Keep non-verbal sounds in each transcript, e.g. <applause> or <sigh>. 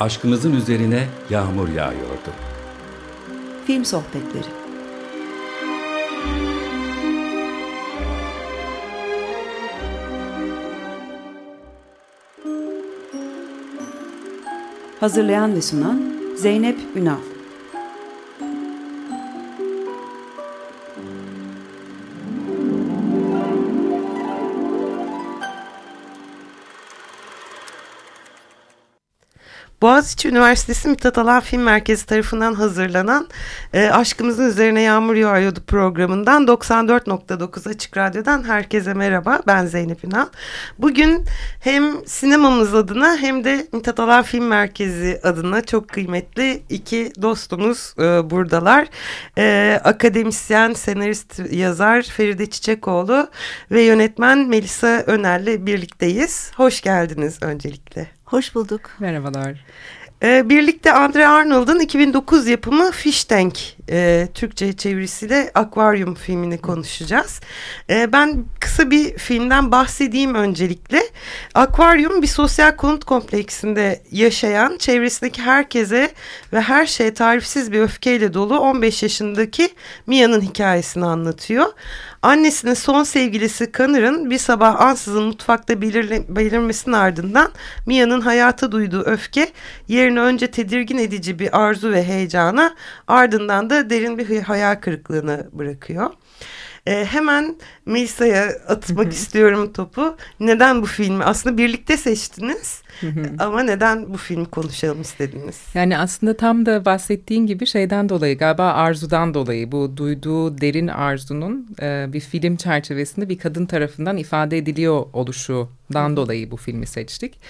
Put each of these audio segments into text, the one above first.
aşkımızın üzerine yağmur yağıyordu. Film Sohbetleri Hazırlayan ve sunan Zeynep Ünal Boğaziçi Üniversitesi Mithat Alan Film Merkezi tarafından hazırlanan e, Aşkımızın Üzerine Yağmur Yağıyordu programından 94.9 Açık Radyo'dan herkese merhaba. Ben Zeynep Ünal. Bugün hem sinemamız adına hem de Mithat Alan Film Merkezi adına çok kıymetli iki dostumuz e, buradalar. E, akademisyen, senarist, yazar Feride Çiçekoğlu ve yönetmen Melisa Öner'le birlikteyiz. Hoş geldiniz öncelikle. Hoş bulduk. Merhabalar. Ee, birlikte Andre Arnold'un 2009 yapımı Fish Tank e, Türkçe çevirisiyle Akvaryum filmini konuşacağız. E, ben kısa bir filmden bahsedeyim öncelikle. Akvaryum bir sosyal konut kompleksinde yaşayan çevresindeki herkese ve her şeye tarifsiz bir öfkeyle dolu 15 yaşındaki Mia'nın hikayesini anlatıyor. Annesinin son sevgilisi Connor'ın bir sabah ansızın mutfakta belirle, belirmesinin ardından Mia'nın hayata duyduğu öfke yerine önce tedirgin edici bir arzu ve heyecana ardından da derin bir hayal kırıklığını bırakıyor. E, hemen Melisa'ya atmak istiyorum topu. Neden bu filmi? Aslında birlikte seçtiniz ama neden bu filmi konuşalım istediniz? Yani aslında tam da bahsettiğin gibi şeyden dolayı galiba arzudan dolayı bu duyduğu derin arzunun e, bir film çerçevesinde bir kadın tarafından ifade ediliyor oluşundan dolayı bu filmi seçtik.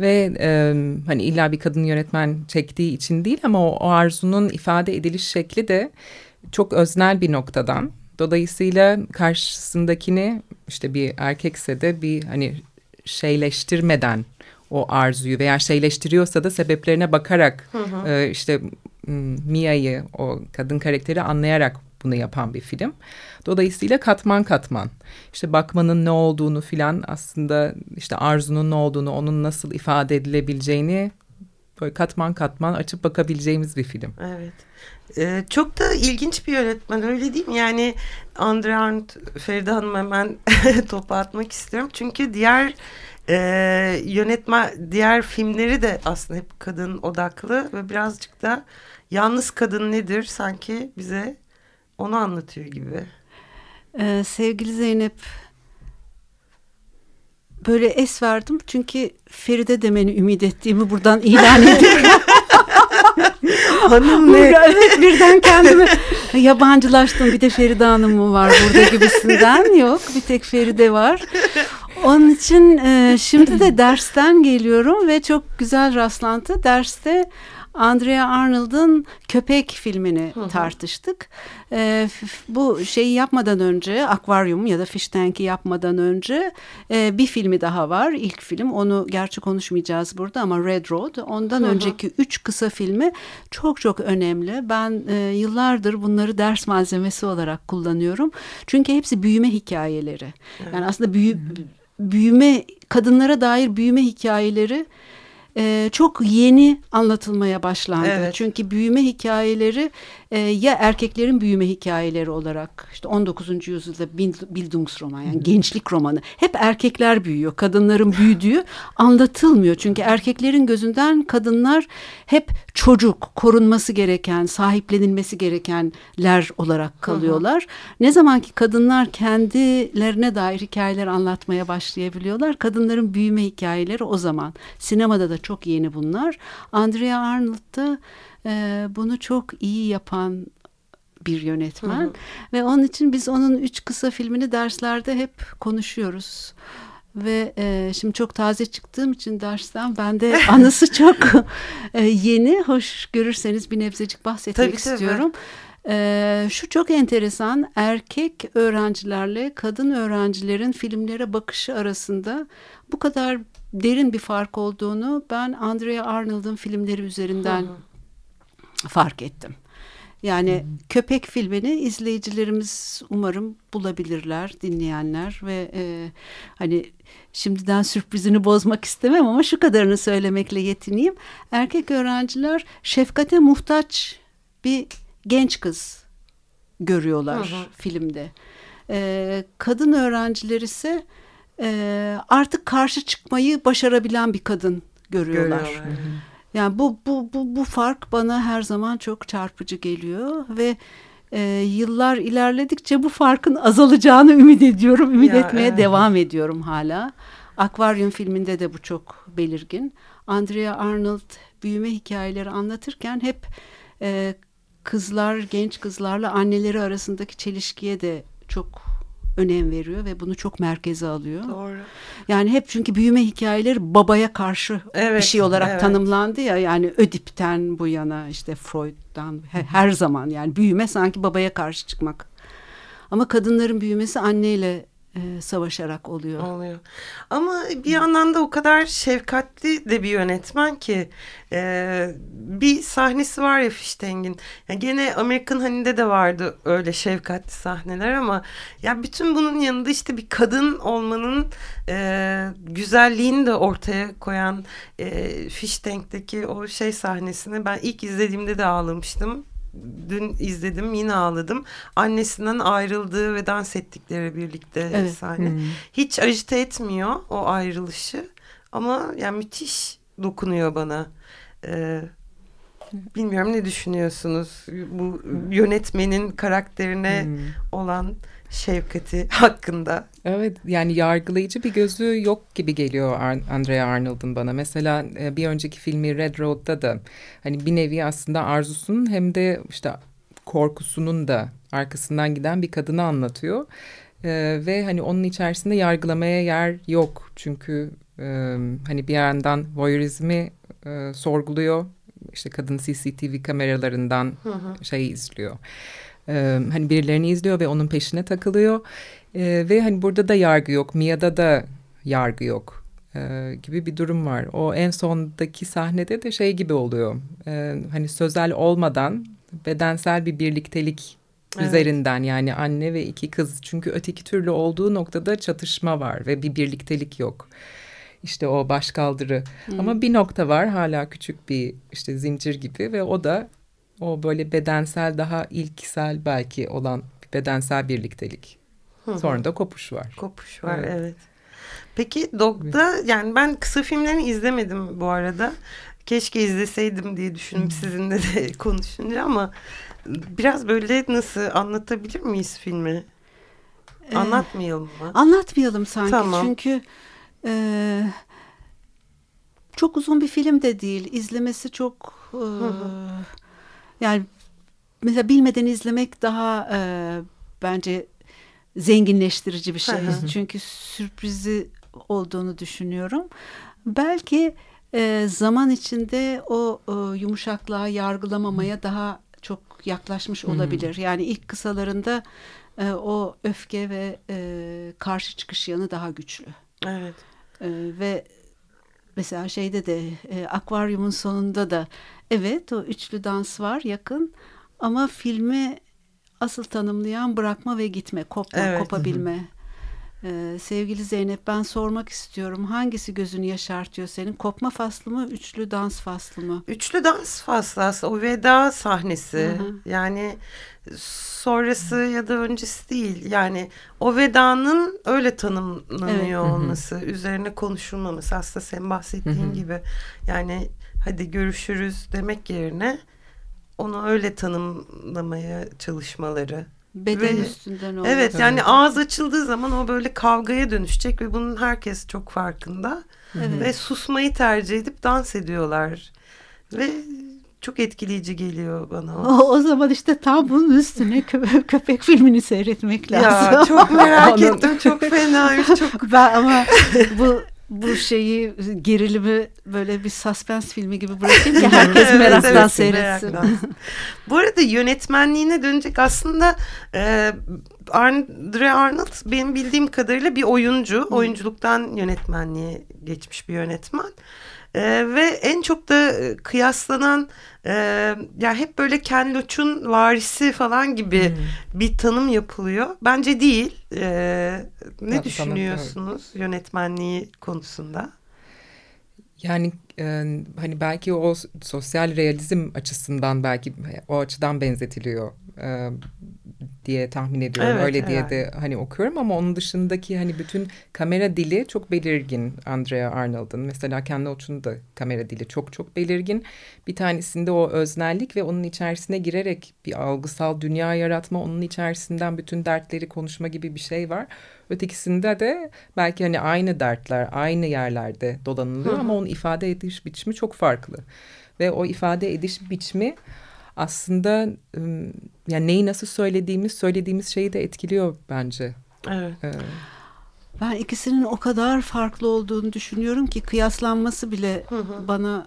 Ve e, hani illa bir kadın yönetmen çektiği için değil ama o, o arzunun ifade ediliş şekli de çok öznel bir noktadan. Dolayısıyla karşısındakini işte bir erkekse de bir hani şeyleştirmeden o arzuyu veya şeyleştiriyorsa da sebeplerine bakarak hı hı. E, işte Mia'yı o kadın karakteri anlayarak bunu yapan bir film. Dolayısıyla katman katman işte bakmanın ne olduğunu filan aslında işte arzunun ne olduğunu onun nasıl ifade edilebileceğini böyle katman katman açıp bakabileceğimiz bir film. Evet. Ee, çok da ilginç bir yönetmen öyle değil mi? Yani Andre Arndt, Feride Hanım hemen <laughs> topa atmak istiyorum. Çünkü diğer e, yönetmen, diğer filmleri de aslında hep kadın odaklı ve birazcık da yalnız kadın nedir sanki bize onu anlatıyor gibi. Ee, sevgili Zeynep böyle es verdim çünkü Feride demeni ümit ettiğimi buradan ilan ediyorum. <laughs> Hanım ne? evet <laughs> birden kendimi yabancılaştım. Bir de Feride Hanım mı var burada gibisinden. Yok bir tek Feride var. Onun için e, şimdi de dersten geliyorum ve çok güzel rastlantı. Derste Andrea Arnold'un Köpek filmini hı hı. tartıştık. E, bu şeyi yapmadan önce, Akvaryum ya da Fish Tank'i yapmadan önce e, bir filmi daha var. İlk film, onu gerçi konuşmayacağız burada ama Red Road. Ondan hı hı. önceki üç kısa filmi çok çok önemli. Ben e, yıllardır bunları ders malzemesi olarak kullanıyorum. Çünkü hepsi büyüme hikayeleri. Evet. Yani aslında büyü, büyüme, kadınlara dair büyüme hikayeleri e, çok yeni anlatılmaya başlandı. Evet. Çünkü büyüme hikayeleri e, ya erkeklerin büyüme hikayeleri olarak işte 19. yüzyılda Bildungsroman yani gençlik romanı hep erkekler büyüyor. Kadınların büyüdüğü anlatılmıyor. Çünkü erkeklerin gözünden kadınlar hep çocuk, korunması gereken, sahiplenilmesi gerekenler olarak kalıyorlar. Hı hı. Ne zaman ki kadınlar kendilerine dair hikayeler anlatmaya başlayabiliyorlar. Kadınların büyüme hikayeleri o zaman. Sinemada da çok yeni bunlar. Andrea Arnold da e, bunu çok iyi yapan bir yönetmen hı hı. ve onun için biz onun üç kısa filmini derslerde hep konuşuyoruz. Ve e, şimdi çok taze çıktığım için dersten ben de <laughs> anısı çok e, yeni. Hoş görürseniz bir nebzecik bahsetmek tabii, istiyorum. Tabii. E, şu çok enteresan erkek öğrencilerle kadın öğrencilerin filmlere bakışı arasında bu kadar derin bir fark olduğunu ben Andrea Arnold'un filmleri üzerinden hı hı fark ettim. Yani köpek filmini izleyicilerimiz umarım bulabilirler, dinleyenler ve e, hani şimdiden sürprizini bozmak istemem ama şu kadarını söylemekle yetineyim. Erkek öğrenciler şefkate muhtaç bir genç kız görüyorlar Hı hı. filmde. E, kadın öğrenciler ise e, artık karşı çıkmayı başarabilen bir kadın görüyorlar. Görüyorlar. Yani bu bu bu bu fark bana her zaman çok çarpıcı geliyor ve e, yıllar ilerledikçe bu farkın azalacağını ümit ediyorum. Ümit Ya, etmeye evet. devam ediyorum hala. Akvaryum filminde de bu çok belirgin. Andrea Arnold büyüme hikayeleri anlatırken hep e, kızlar, genç kızlarla anneleri arasındaki çelişkiye de çok önem veriyor ve bunu çok merkeze alıyor. Doğru. Yani hep çünkü büyüme hikayeleri babaya karşı Evet, bir şey olarak evet. tanımlandı ya. Yani Ödip'ten bu yana işte Freud'dan he- her zaman yani büyüme sanki babaya karşı çıkmak. Ama kadınların büyümesi anneyle e, savaşarak oluyor. Oluyor. Ama bir yandan da o kadar şefkatli de bir yönetmen ki e, bir sahnesi var ya Fişteng'in. Yani gene Amerikan Hani'de de vardı öyle şefkatli sahneler ama ya bütün bunun yanında işte bir kadın olmanın e, güzelliğini de ortaya koyan e, Fişteng'deki o şey sahnesini ben ilk izlediğimde de ağlamıştım. Dün izledim yine ağladım. Annesinden ayrıldığı ve dans ettikleri birlikte Evet. sahne. Hmm. Hiç acite etmiyor o ayrılışı ama yani müthiş dokunuyor bana. Ee, bilmiyorum ne düşünüyorsunuz bu yönetmenin karakterine Hmm. olan şefkati <laughs> hakkında? Evet yani yargılayıcı bir gözü yok gibi geliyor Andrea Arnold'un bana. Mesela e, bir önceki filmi Red Road'da da hani bir nevi aslında arzusunun hem de işte korkusunun da arkasından giden bir kadını anlatıyor. E, ve hani onun içerisinde yargılamaya yer yok. Çünkü e, hani bir yandan voyeurizmi e, sorguluyor. İşte kadın CCTV kameralarından şey izliyor. Ee, hani birilerini izliyor ve onun peşine takılıyor. Ee, ve hani burada da yargı yok. Mia'da da yargı yok. Ee, gibi bir durum var. O en sondaki sahnede de şey gibi oluyor. Ee, hani sözel olmadan bedensel bir birliktelik Evet. üzerinden yani anne ve iki kız. Çünkü öteki türlü olduğu noktada çatışma var ve bir birliktelik yok. İşte o başkaldırı. Ama bir nokta var hala küçük bir işte zincir gibi ve o da o böyle bedensel daha ilksel belki olan bedensel birliktelik. Sonra da kopuş var. Kopuş var Evet. evet. Peki Dog'da yani ben kısa filmlerini izlemedim bu arada. Keşke izleseydim diye düşündüm sizinle de <laughs> konuşunca ama biraz böyle nasıl anlatabilir miyiz filmi? Ee, Anlatmayalım mı? Anlatmayalım sanki Tamam. çünkü e, çok uzun bir film de değil. İzlemesi çok e, yani mesela bilmeden izlemek daha e, bence zenginleştirici bir şey. Çünkü sürprizi olduğunu düşünüyorum. Belki e, zaman içinde o e, yumuşaklığa yargılamamaya daha çok yaklaşmış olabilir. Yani ilk kısalarında e, o öfke ve e, karşı çıkış yanı daha güçlü. Evet. E, ve mesela şeyde de e, akvaryumun sonunda da evet o üçlü dans var yakın ama filmi asıl tanımlayan bırakma ve gitme, kopma, Evet. kopabilme. E, sevgili Zeynep ben sormak istiyorum hangisi gözünü yaşartıyor senin? Kopma faslı mı, üçlü dans faslı mı? Üçlü dans faslı aslında o veda sahnesi. Hı hı. Yani sonrası ya da öncesi değil. Yani o vedanın öyle tanımlanıyor Evet. Olması, üzerine konuşulmaması aslında sen bahsettiğin Hı hı. gibi. Yani hadi görüşürüz demek yerine onu öyle tanımlamaya çalışmaları. Beden Ve- üstünden olmak. Evet yani Evet. ağız açıldığı zaman o böyle kavgaya dönüşecek ve bunun herkes çok farkında. Evet. Ve susmayı tercih edip dans ediyorlar. Ve çok etkileyici geliyor bana o. O, zaman işte tam bunun üstüne kö- köpek filmini seyretmek lazım. Ya çok merak <laughs> ettim. Çok fenaymış. Çok Ben ama bu bu şeyi gerilimi böyle bir suspense filmi gibi bırakayım ki <laughs> herkes Evet, meraktan evet, seyretsin. meraktan. <laughs> Bu arada yönetmenliğine dönecek aslında e, Andre Arnold benim bildiğim kadarıyla bir oyuncu. Oyunculuktan yönetmenliğe geçmiş bir yönetmen. E, ve en çok da e, kıyaslanan e, ya hep böyle Ken Loach'un varisi falan gibi hmm. bir tanım yapılıyor. Bence değil. E, ne ya, düşünüyorsunuz evet. yönetmenliği konusunda? Yani e, hani belki o sosyal realizm açısından belki o açıdan benzetiliyor e, diye tahmin ediyorum. Evet, Öyle diye de hani okuyorum ama onun dışındaki hani bütün kamera dili çok belirgin Andrea Arnold'un. Mesela Ken Loach'un da kamera dili çok çok belirgin. Bir tanesinde o öznellik ve onun içerisine girerek bir algısal dünya yaratma, onun içerisinden bütün dertleri konuşma gibi bir şey var. Ötekisinde de belki hani aynı dertler aynı yerlerde dolanılıyor ama onun ifade ediş biçimi çok farklı. Ve o ifade ediş biçimi aslında yani neyi nasıl söylediğimiz, söylediğimiz şeyi de etkiliyor bence. Evet. Ee, ben ikisinin o kadar farklı olduğunu düşünüyorum ki kıyaslanması bile hı hı. bana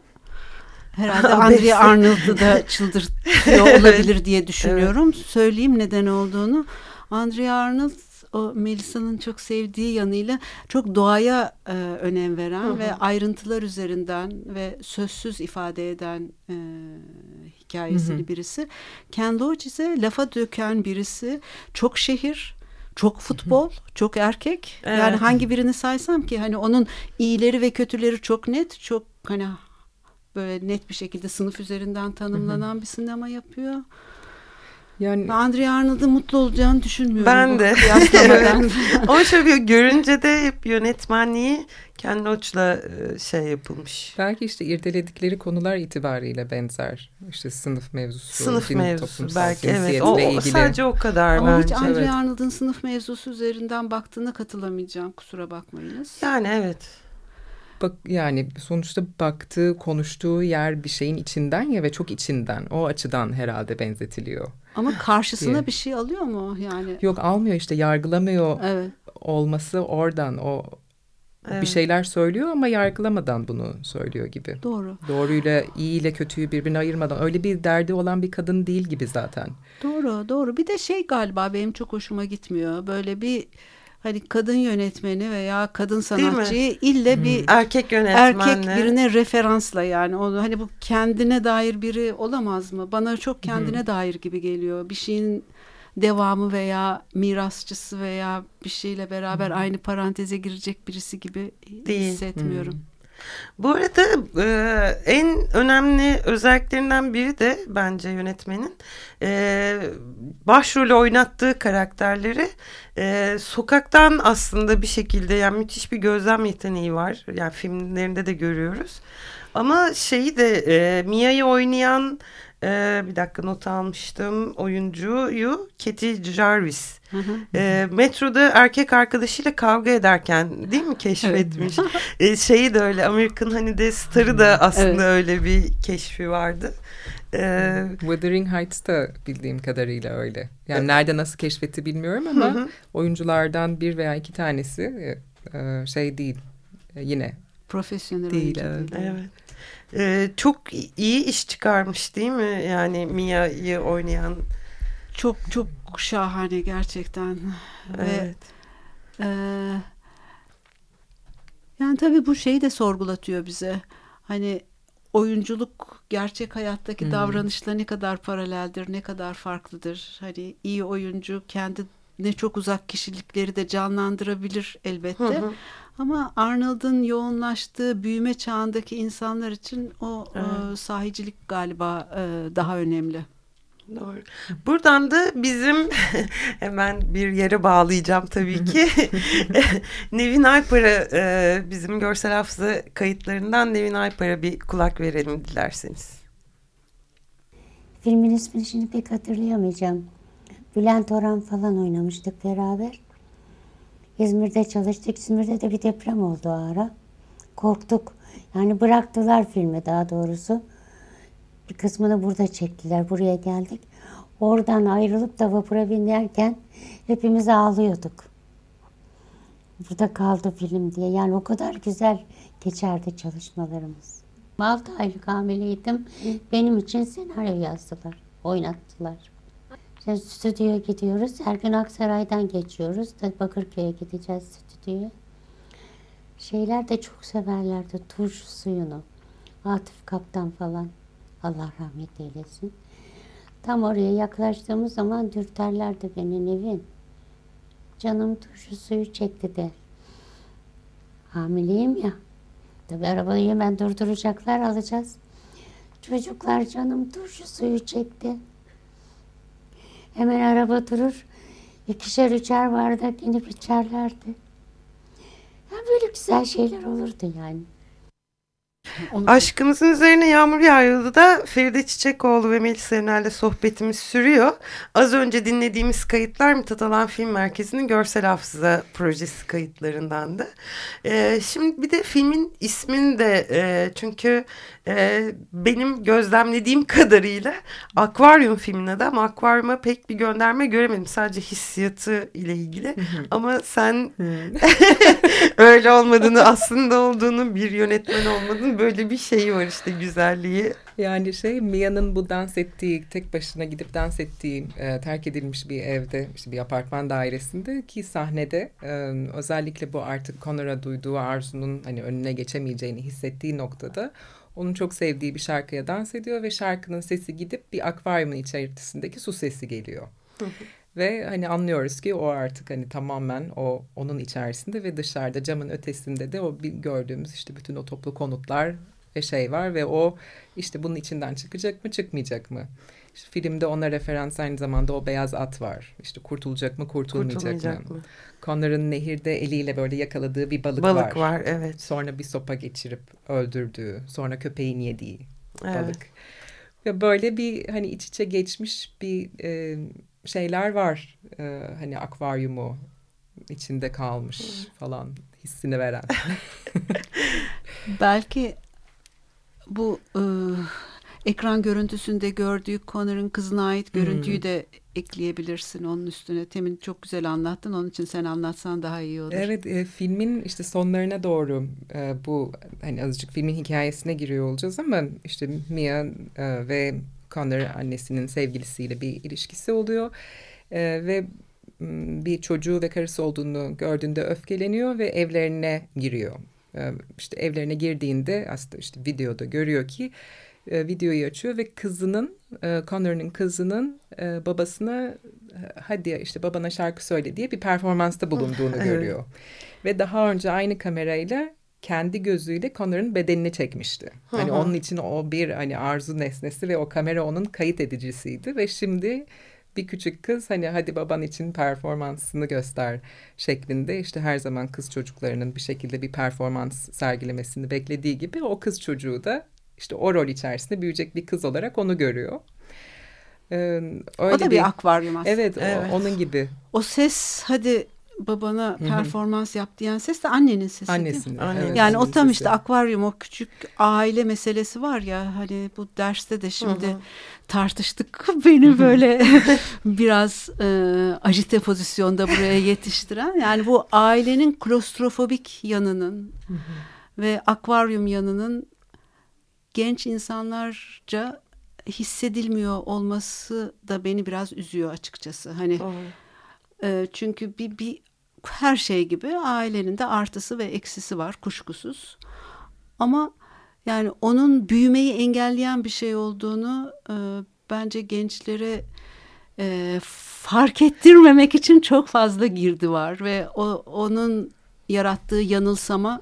herhalde <laughs> Andrea Arnold'u da çıldırtıyor <laughs> olabilir diye düşünüyorum. Evet. Söyleyeyim neden olduğunu. Andrea Arnold o Melisa'nın çok sevdiği yanıyla çok doğaya e, önem veren hı hı. ve ayrıntılar üzerinden ve sözsüz ifade eden e, hikayesini hı hı. birisi. Ken Loach ise lafa döken birisi. Çok şehir, çok futbol, çok erkek. Evet. Yani hangi birini saysam ki hani onun iyileri ve kötüleri çok net, çok hani böyle net bir şekilde sınıf üzerinden tanımlanan bir sinema yapıyor. Yani Andrea Arnold'ın mutlu olacağını düşünmüyorum. Ben de. <laughs> evet. Ama şöyle görünce de hep yönetmenliği Ken Loach'la e, şey yapılmış. Belki işte irdeledikleri konular itibariyle benzer. İşte sınıf mevzusu, sınıf mevzusu belki evet. O, ilgili. sadece o kadar Ama bence. hiç Andrea evet. Arnold'ın sınıf mevzusu üzerinden baktığına katılamayacağım. Kusura bakmayınız. Yani evet. Bak yani sonuçta baktığı, konuştuğu yer bir şeyin içinden ya ve çok içinden. O açıdan herhalde benzetiliyor. Ama <laughs> karşısına diye. bir şey alıyor mu yani? Yok almıyor işte yargılamıyor evet. olması oradan o Evet. Bir şeyler söylüyor ama yargılamadan bunu söylüyor gibi. Doğru. Doğruyla iyiyle kötüyü birbirine ayırmadan öyle bir derdi olan bir kadın değil gibi zaten. Doğru doğru bir de şey galiba benim çok hoşuma gitmiyor böyle bir hani kadın yönetmeni veya kadın sanatçıyı ille hmm. bir erkek yönetmenle erkek birine referansla yani onu hani bu kendine dair biri olamaz mı? Bana çok kendine hmm. dair gibi geliyor. Bir şeyin devamı veya mirasçısı veya bir şeyle beraber hmm. aynı paranteze girecek birisi gibi Değil. hissetmiyorum. Hmm. Bu arada e, en önemli özelliklerinden biri de bence yönetmenin e, başrolü oynattığı karakterleri e, sokaktan aslında bir şekilde yani müthiş bir gözlem yeteneği var. Yani filmlerinde de görüyoruz. Ama şeyi de e, Mia'yı oynayan e, bir dakika not almıştım oyuncuyu Katie Jarvis. E, metroda erkek arkadaşıyla kavga ederken değil mi keşfetmiş? <laughs> e, şeyi de öyle American hani de starı da aslında evet. öyle bir keşfi vardı. Ee, Wuthering Heights'ta bildiğim kadarıyla öyle. Yani e, nerede nasıl keşfetti bilmiyorum ama hı hı. oyunculardan bir veya iki tanesi e, e şey değil e, yine. Profesyonel değil. Evet. evet. Ee, çok iyi iş çıkarmış değil mi? Yani Mia'yı oynayan. Çok çok şahane gerçekten. Evet. Ve, e, yani tabii bu şeyi de sorgulatıyor bize. Hani oyunculuk gerçek hayattaki hmm. davranışla ne kadar paraleldir, ne kadar farklıdır. Hani iyi oyuncu kendi ne çok uzak kişilikleri de canlandırabilir elbette. Hı hı. Ama Arnold'un yoğunlaştığı büyüme çağındaki insanlar için o evet. e, sahicilik galiba e, daha önemli. Doğru. Buradan da bizim <laughs> hemen bir yere bağlayacağım tabii ki. <laughs> <laughs> Nevin Aypar'a e, bizim görsel hafıza kayıtlarından Nevin Aypar'a bir kulak verelim dilerseniz. Filmin ismini şimdi pek hatırlayamayacağım. Bülent Orhan falan oynamıştık beraber. İzmir'de çalıştık. İzmir'de de bir deprem oldu o ara. Korktuk. Yani bıraktılar filmi daha doğrusu. Bir kısmını burada çektiler. Buraya geldik. Oradan ayrılıp da vapura binerken hepimiz ağlıyorduk. Burada kaldı film diye. Yani o kadar güzel geçerdi çalışmalarımız. 6 aylık hamileydim. Benim için senaryo yazdılar. Oynattılar. İşte stüdyoya gidiyoruz. Her gün Aksaray'dan geçiyoruz. Bakırköy'e gideceğiz stüdyoya. Şeyler de çok severlerdi turşu suyunu. Atıf Kaptan falan. Allah rahmet eylesin. Tam oraya yaklaştığımız zaman dürterlerdi beni Nevin. Canım turşu suyu çekti der. Hamileyim ya. Tabi arabayı hemen durduracaklar alacağız. Çocuklar canım turşu suyu çekti. Hemen araba durur. İkişer üçer bardak inip içerlerdi. Ya böyle güzel şeyler olurdu yani. Aşkımızın üzerine yağmur yağıyordu da Feride Çiçekoğlu ve Melis Evner'le sohbetimiz sürüyor. Az önce dinlediğimiz kayıtlar Mithat Alan Film Merkezi'nin görsel hafıza projesi kayıtlarındandı. Ee, şimdi bir de filmin ismini de e, çünkü e, benim gözlemlediğim <laughs> kadarıyla akvaryum filmin adı ama akvaryuma pek bir gönderme göremedim. Sadece hissiyatı ile ilgili. ama sen <laughs> öyle olmadığını aslında olduğunu bir yönetmen olmadığını böyle bir şeyi var işte güzelliği. Yani şey Mia'nın bu dans ettiği, tek başına gidip dans ettiği e, terk edilmiş bir evde, işte bir apartman dairesinde ki sahnede e, özellikle bu artık Connor'a duyduğu arzunun hani önüne geçemeyeceğini hissettiği noktada onun çok sevdiği bir şarkıya dans ediyor ve şarkının sesi gidip bir akvaryumun içerisindeki su sesi geliyor. Ve hani anlıyoruz ki o artık hani tamamen o onun içerisinde ve dışarıda camın ötesinde de o gördüğümüz işte bütün o toplu konutlar ve şey var ve o işte bunun içinden çıkacak mı çıkmayacak mı? İşte filmde ona referans aynı zamanda o beyaz at var. İşte kurtulacak mı kurtulmayacak, Kurtulmayacak mı? mı? Connor'ın nehirde eliyle böyle yakaladığı bir balık, Balık var. var evet. Sonra bir sopa geçirip öldürdüğü, sonra köpeğin yediği Evet. balık. Ve böyle bir hani iç içe geçmiş bir e, şeyler var. E, hani akvaryumu içinde kalmış falan hissini veren. <laughs> Belki bu e, ekran görüntüsünde gördüğü Connor'ın kızına ait görüntüyü de ekleyebilirsin onun üstüne. Temin çok güzel anlattın. Onun için sen anlatsan daha iyi olur. Evet e, filmin işte sonlarına doğru e, bu hani azıcık filmin hikayesine giriyor olacağız ama işte Mia e, ve Connor annesinin sevgilisiyle bir ilişkisi oluyor E, ve bir çocuğu ve karısı olduğunu gördüğünde öfkeleniyor ve evlerine giriyor. E, işte evlerine girdiğinde aslında işte videoda görüyor ki e, videoyu açıyor ve kızının e, Connor'ın kızının e, babasına e, hadi işte babana şarkı söyle diye bir performansta bulunduğunu <laughs> Evet. görüyor. Ve daha önce aynı kamerayla kendi gözüyle Connor'ın bedenini çekmişti. Hani Hı hı. onun için o bir hani arzu nesnesi ve o kamera onun kayıt edicisiydi ve şimdi bir küçük kız hani hadi baban için performansını göster şeklinde işte her zaman kız çocuklarının bir şekilde bir performans sergilemesini beklediği gibi o kız çocuğu da işte o rol içerisinde büyüyecek bir kız olarak onu görüyor. Ee, öyle o da bir akvaryum aslında. Evet, o- Evet. onun gibi O ses hadi babana hı. performans yap diyen ses de annenin sesi değil mi? annesinin. Anne. evet, Yani o annenin tam sesi. işte akvaryum o küçük aile meselesi var ya hani bu derste de şimdi Hı hı. tartıştık <laughs> beni böyle <laughs> biraz e, ajite pozisyonda buraya yetiştiren yani bu ailenin klostrofobik yanının ve akvaryum yanının genç insanlarca hissedilmiyor olması da beni biraz üzüyor açıkçası. Hani Doğru. e, çünkü bir, bir her şey gibi ailenin de artısı ve eksisi var kuşkusuz. Ama yani onun büyümeyi engelleyen bir şey olduğunu e, bence gençlere e, fark ettirmemek için çok fazla girdi var ve o onun yarattığı yanılsama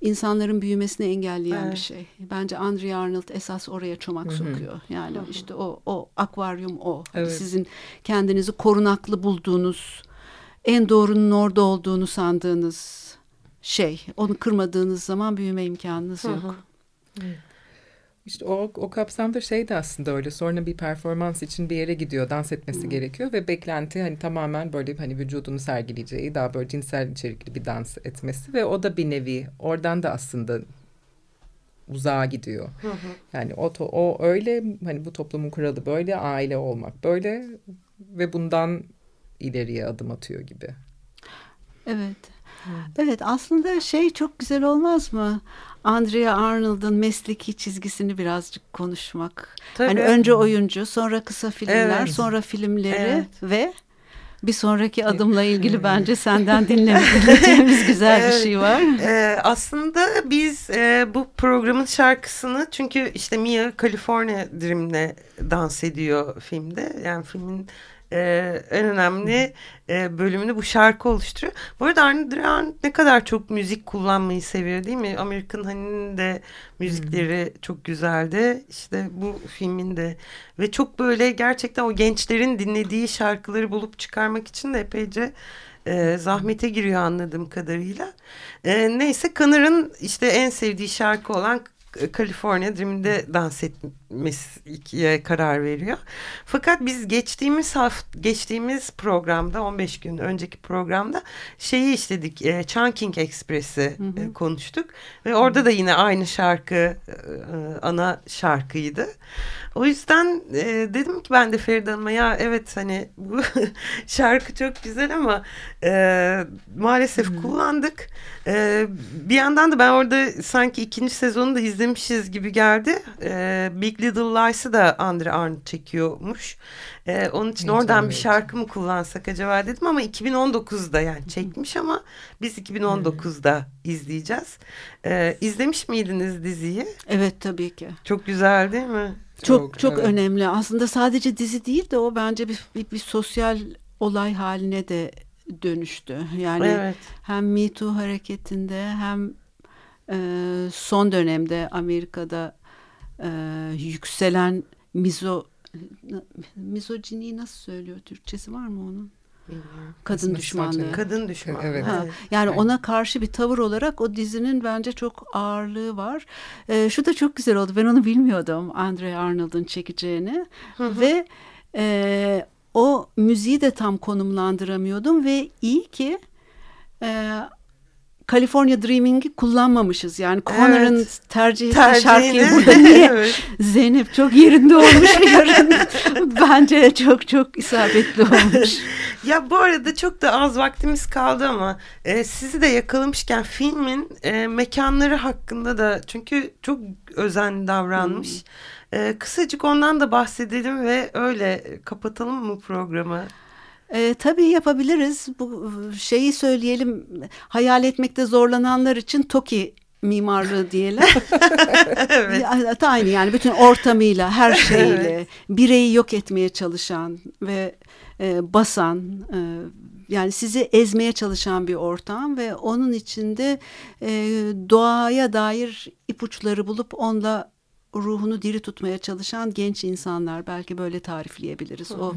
insanların büyümesini engelleyen bir Evet. şey. Bence Andrea Arnold esas oraya çomak sokuyor. Yani işte o o akvaryum o. Evet. Sizin kendinizi korunaklı bulduğunuz, en doğrunun orada olduğunu sandığınız şey. Onu kırmadığınız zaman büyüme imkanınız yok. İşte o, o kapsamda şey de aslında öyle. Sonra bir performans için bir yere gidiyor. Dans etmesi gerekiyor ve beklenti hani tamamen böyle hani vücudunu sergileyeceği daha böyle cinsel içerikli bir dans etmesi ve o da bir nevi oradan da aslında uzağa gidiyor. Yani o, o öyle hani bu toplumun kuralı böyle aile olmak böyle ve bundan ileriye adım atıyor gibi. Evet. Evet aslında şey çok güzel olmaz mı? Andrea Arnold'un mesleki çizgisini birazcık konuşmak. Tabii. Hani önce oyuncu, sonra kısa filmler, Evet. sonra filmleri Evet. ve bir sonraki adımla ilgili bence senden dinlemeyeceğimiz <laughs> güzel bir şey var. Ee, aslında biz e, bu programın şarkısını çünkü işte Mia California Dream'le dans ediyor filmde. Yani filmin e, en önemli e, bölümünü bu şarkı oluşturuyor. Bu arada Arne ne kadar çok müzik kullanmayı seviyor değil mi? American Honey'nin de müzikleri hmm. çok güzeldi. İşte bu filmin de ve çok böyle gerçekten o gençlerin dinlediği şarkıları bulup çıkarmak için de epeyce e, zahmete giriyor anladığım kadarıyla. E, neyse Kanır'ın işte en sevdiği şarkı olan California Dream'de dans etmesiye karar veriyor. Fakat biz geçtiğimiz haft geçtiğimiz programda 15 gün önceki programda şeyi işledik. E, Chunking Express'i e, konuştuk ve orada da yine aynı şarkı e, ana şarkıydı. O yüzden e, dedim ki ben de Feride Hanım'a ya evet hani bu <laughs> şarkı çok güzel ama e, maalesef hmm. kullandık. E, bir yandan da ben orada sanki ikinci sezonu da izlemişiz gibi geldi. E, Big Little Lies'ı da Andre Arnold çekiyormuş. E, onun için Hiç oradan bir şarkı mı kullansak acaba dedim ama 2019'da yani çekmiş ama biz 2019'da izleyeceğiz. E, izlemiş miydiniz diziyi? Evet tabii ki. Çok güzel değil mi? Çok çok, çok evet. önemli. Aslında sadece dizi değil de o bence bir, bir, bir sosyal olay haline de dönüştü. Yani evet. hem Me Too hareketinde hem e, son dönemde Amerika'da e, yükselen mizo mizojini nasıl söylüyor Türkçesi var mı onun? Kadın düşmanlığı. Kadın düşmanlığı. Evet. Ha, yani evet. ona karşı bir tavır olarak o dizinin bence çok ağırlığı var. Ee, şu da çok güzel oldu. Ben onu bilmiyordum. Andre Arnold'un çekeceğini. Hı hı. Ve e, o müziği de tam konumlandıramıyordum ve iyi ki e, California Dreaming'i kullanmamışız. Yani Connor'ın evet. tercih ettiği şarkıyı <laughs> burada niye? evet. Zeynep çok yerinde olmuş yarın. <laughs> Bence çok çok isabetli olmuş. <laughs> ya bu arada çok da az vaktimiz kaldı ama e, sizi de yakalamışken filmin e, mekanları hakkında da çünkü çok özen davranmış. Hmm. E, kısacık ondan da bahsedelim ve öyle kapatalım mı programı? E, tabii yapabiliriz. Bu şeyi söyleyelim. Hayal etmekte zorlananlar için TOKİ mimarlığı diyelim. <laughs> evet. Aynı yani bütün ortamıyla, her şeyle, evet. bireyi yok etmeye çalışan ve e, basan, e, yani sizi ezmeye çalışan bir ortam ve onun içinde e, doğaya dair ipuçları bulup onunla ruhunu diri tutmaya çalışan genç insanlar belki böyle tarifleyebiliriz. O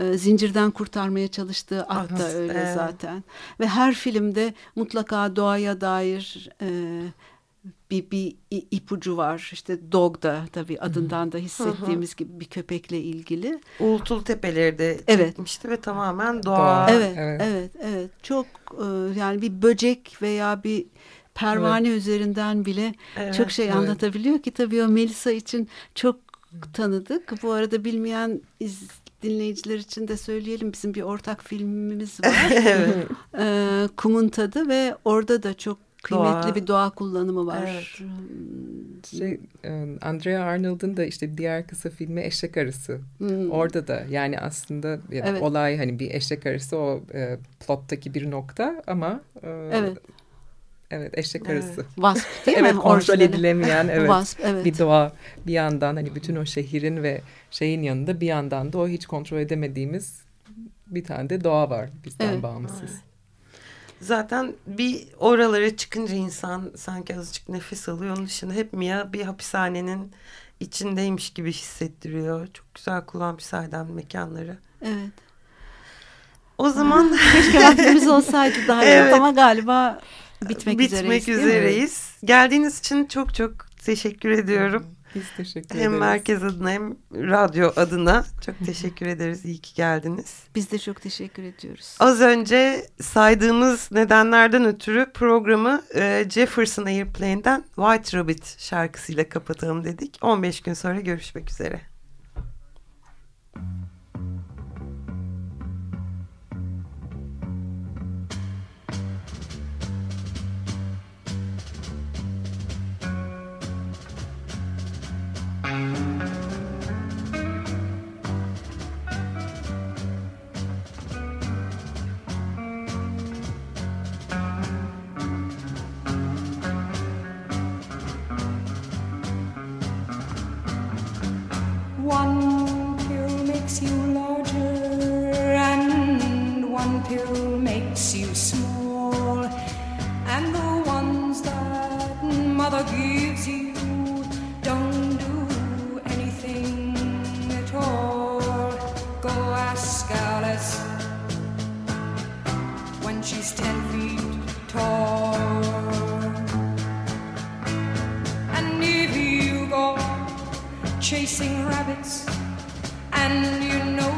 e, zincirden kurtarmaya çalıştığı at da öyle evet. zaten. Ve her filmde mutlaka doğaya dair e, bir, bir ipucu var. İşte Dog'da tabii adından da hissettiğimiz gibi bir köpekle ilgili. Uğultul Tepeleri de evet. çekmişti ve tamamen doğa. Evet, evet, evet. evet. Çok e, yani bir böcek veya bir pervane evet. üzerinden bile evet, çok şey evet. anlatabiliyor ki tabii o Melisa için çok tanıdık. Bu arada bilmeyen iz, dinleyiciler için de söyleyelim bizim bir ortak filmimiz <laughs> var. evet. Ee, Kumun Tadı ve orada da çok kıymetli doğa. bir doğa kullanımı var. Evet. Şey, e, Andrea Arnold'un da işte diğer kısa filmi Eşek Arısı. Hmm. Orada da yani aslında yani evet. olay hani bir eşek arısı o e, plottaki bir nokta ama e, evet. Evet eşek arısı. Evet. Wasp değil mi? <laughs> evet kontrol edilemeyen <laughs> evet, Wasp, evet. bir doğa bir yandan hani bütün o şehrin ve şeyin yanında bir yandan da o hiç kontrol edemediğimiz bir tane de doğa var bizden evet. bağımsız. Zaten bir oralara çıkınca insan sanki azıcık nefes alıyor. Onun dışında hep Mia bir hapishanenin içindeymiş gibi hissettiriyor. Çok güzel kullanmış sahiden mekanları. Evet. O zaman... Keşke vaktimiz <laughs> olsaydı daha evet. ama galiba bitmek, bitmek üzereyiz. üzereyiz. Geldiğiniz için çok çok teşekkür ediyorum. Biz teşekkür hem ederiz. Hem merkez adına hem radyo adına çok <laughs> teşekkür ederiz. İyi ki geldiniz. Biz de çok teşekkür ediyoruz. Az önce saydığımız nedenlerden ötürü programı e, Jefferson Airplane'den White Rabbit şarkısıyla kapatalım dedik. 15 gün sonra görüşmek üzere. One pill makes you larger, and one pill makes you small. And the ones that mother gives you eyes when she's ten feet tall. And if you go chasing rabbits and you know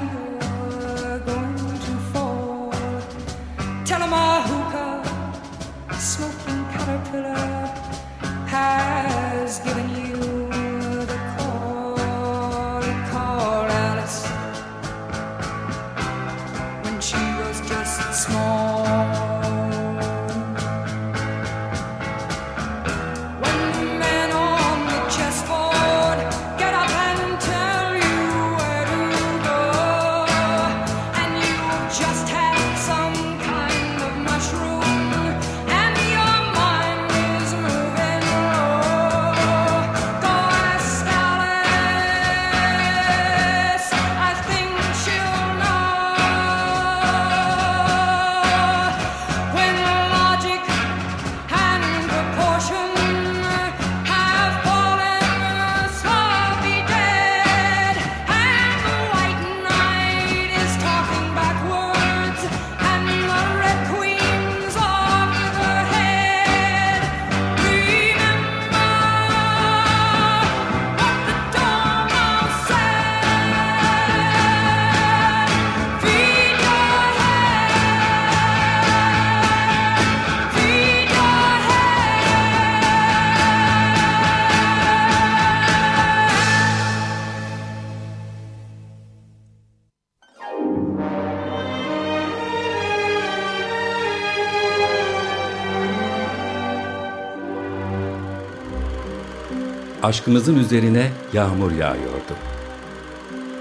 aşkımızın üzerine yağmur yağıyordu.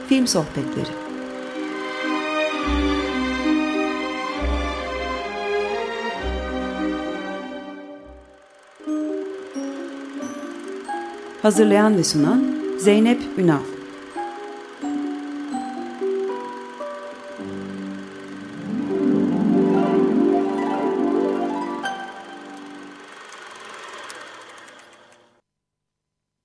Film Sohbetleri Hazırlayan ve sunan Zeynep Ünal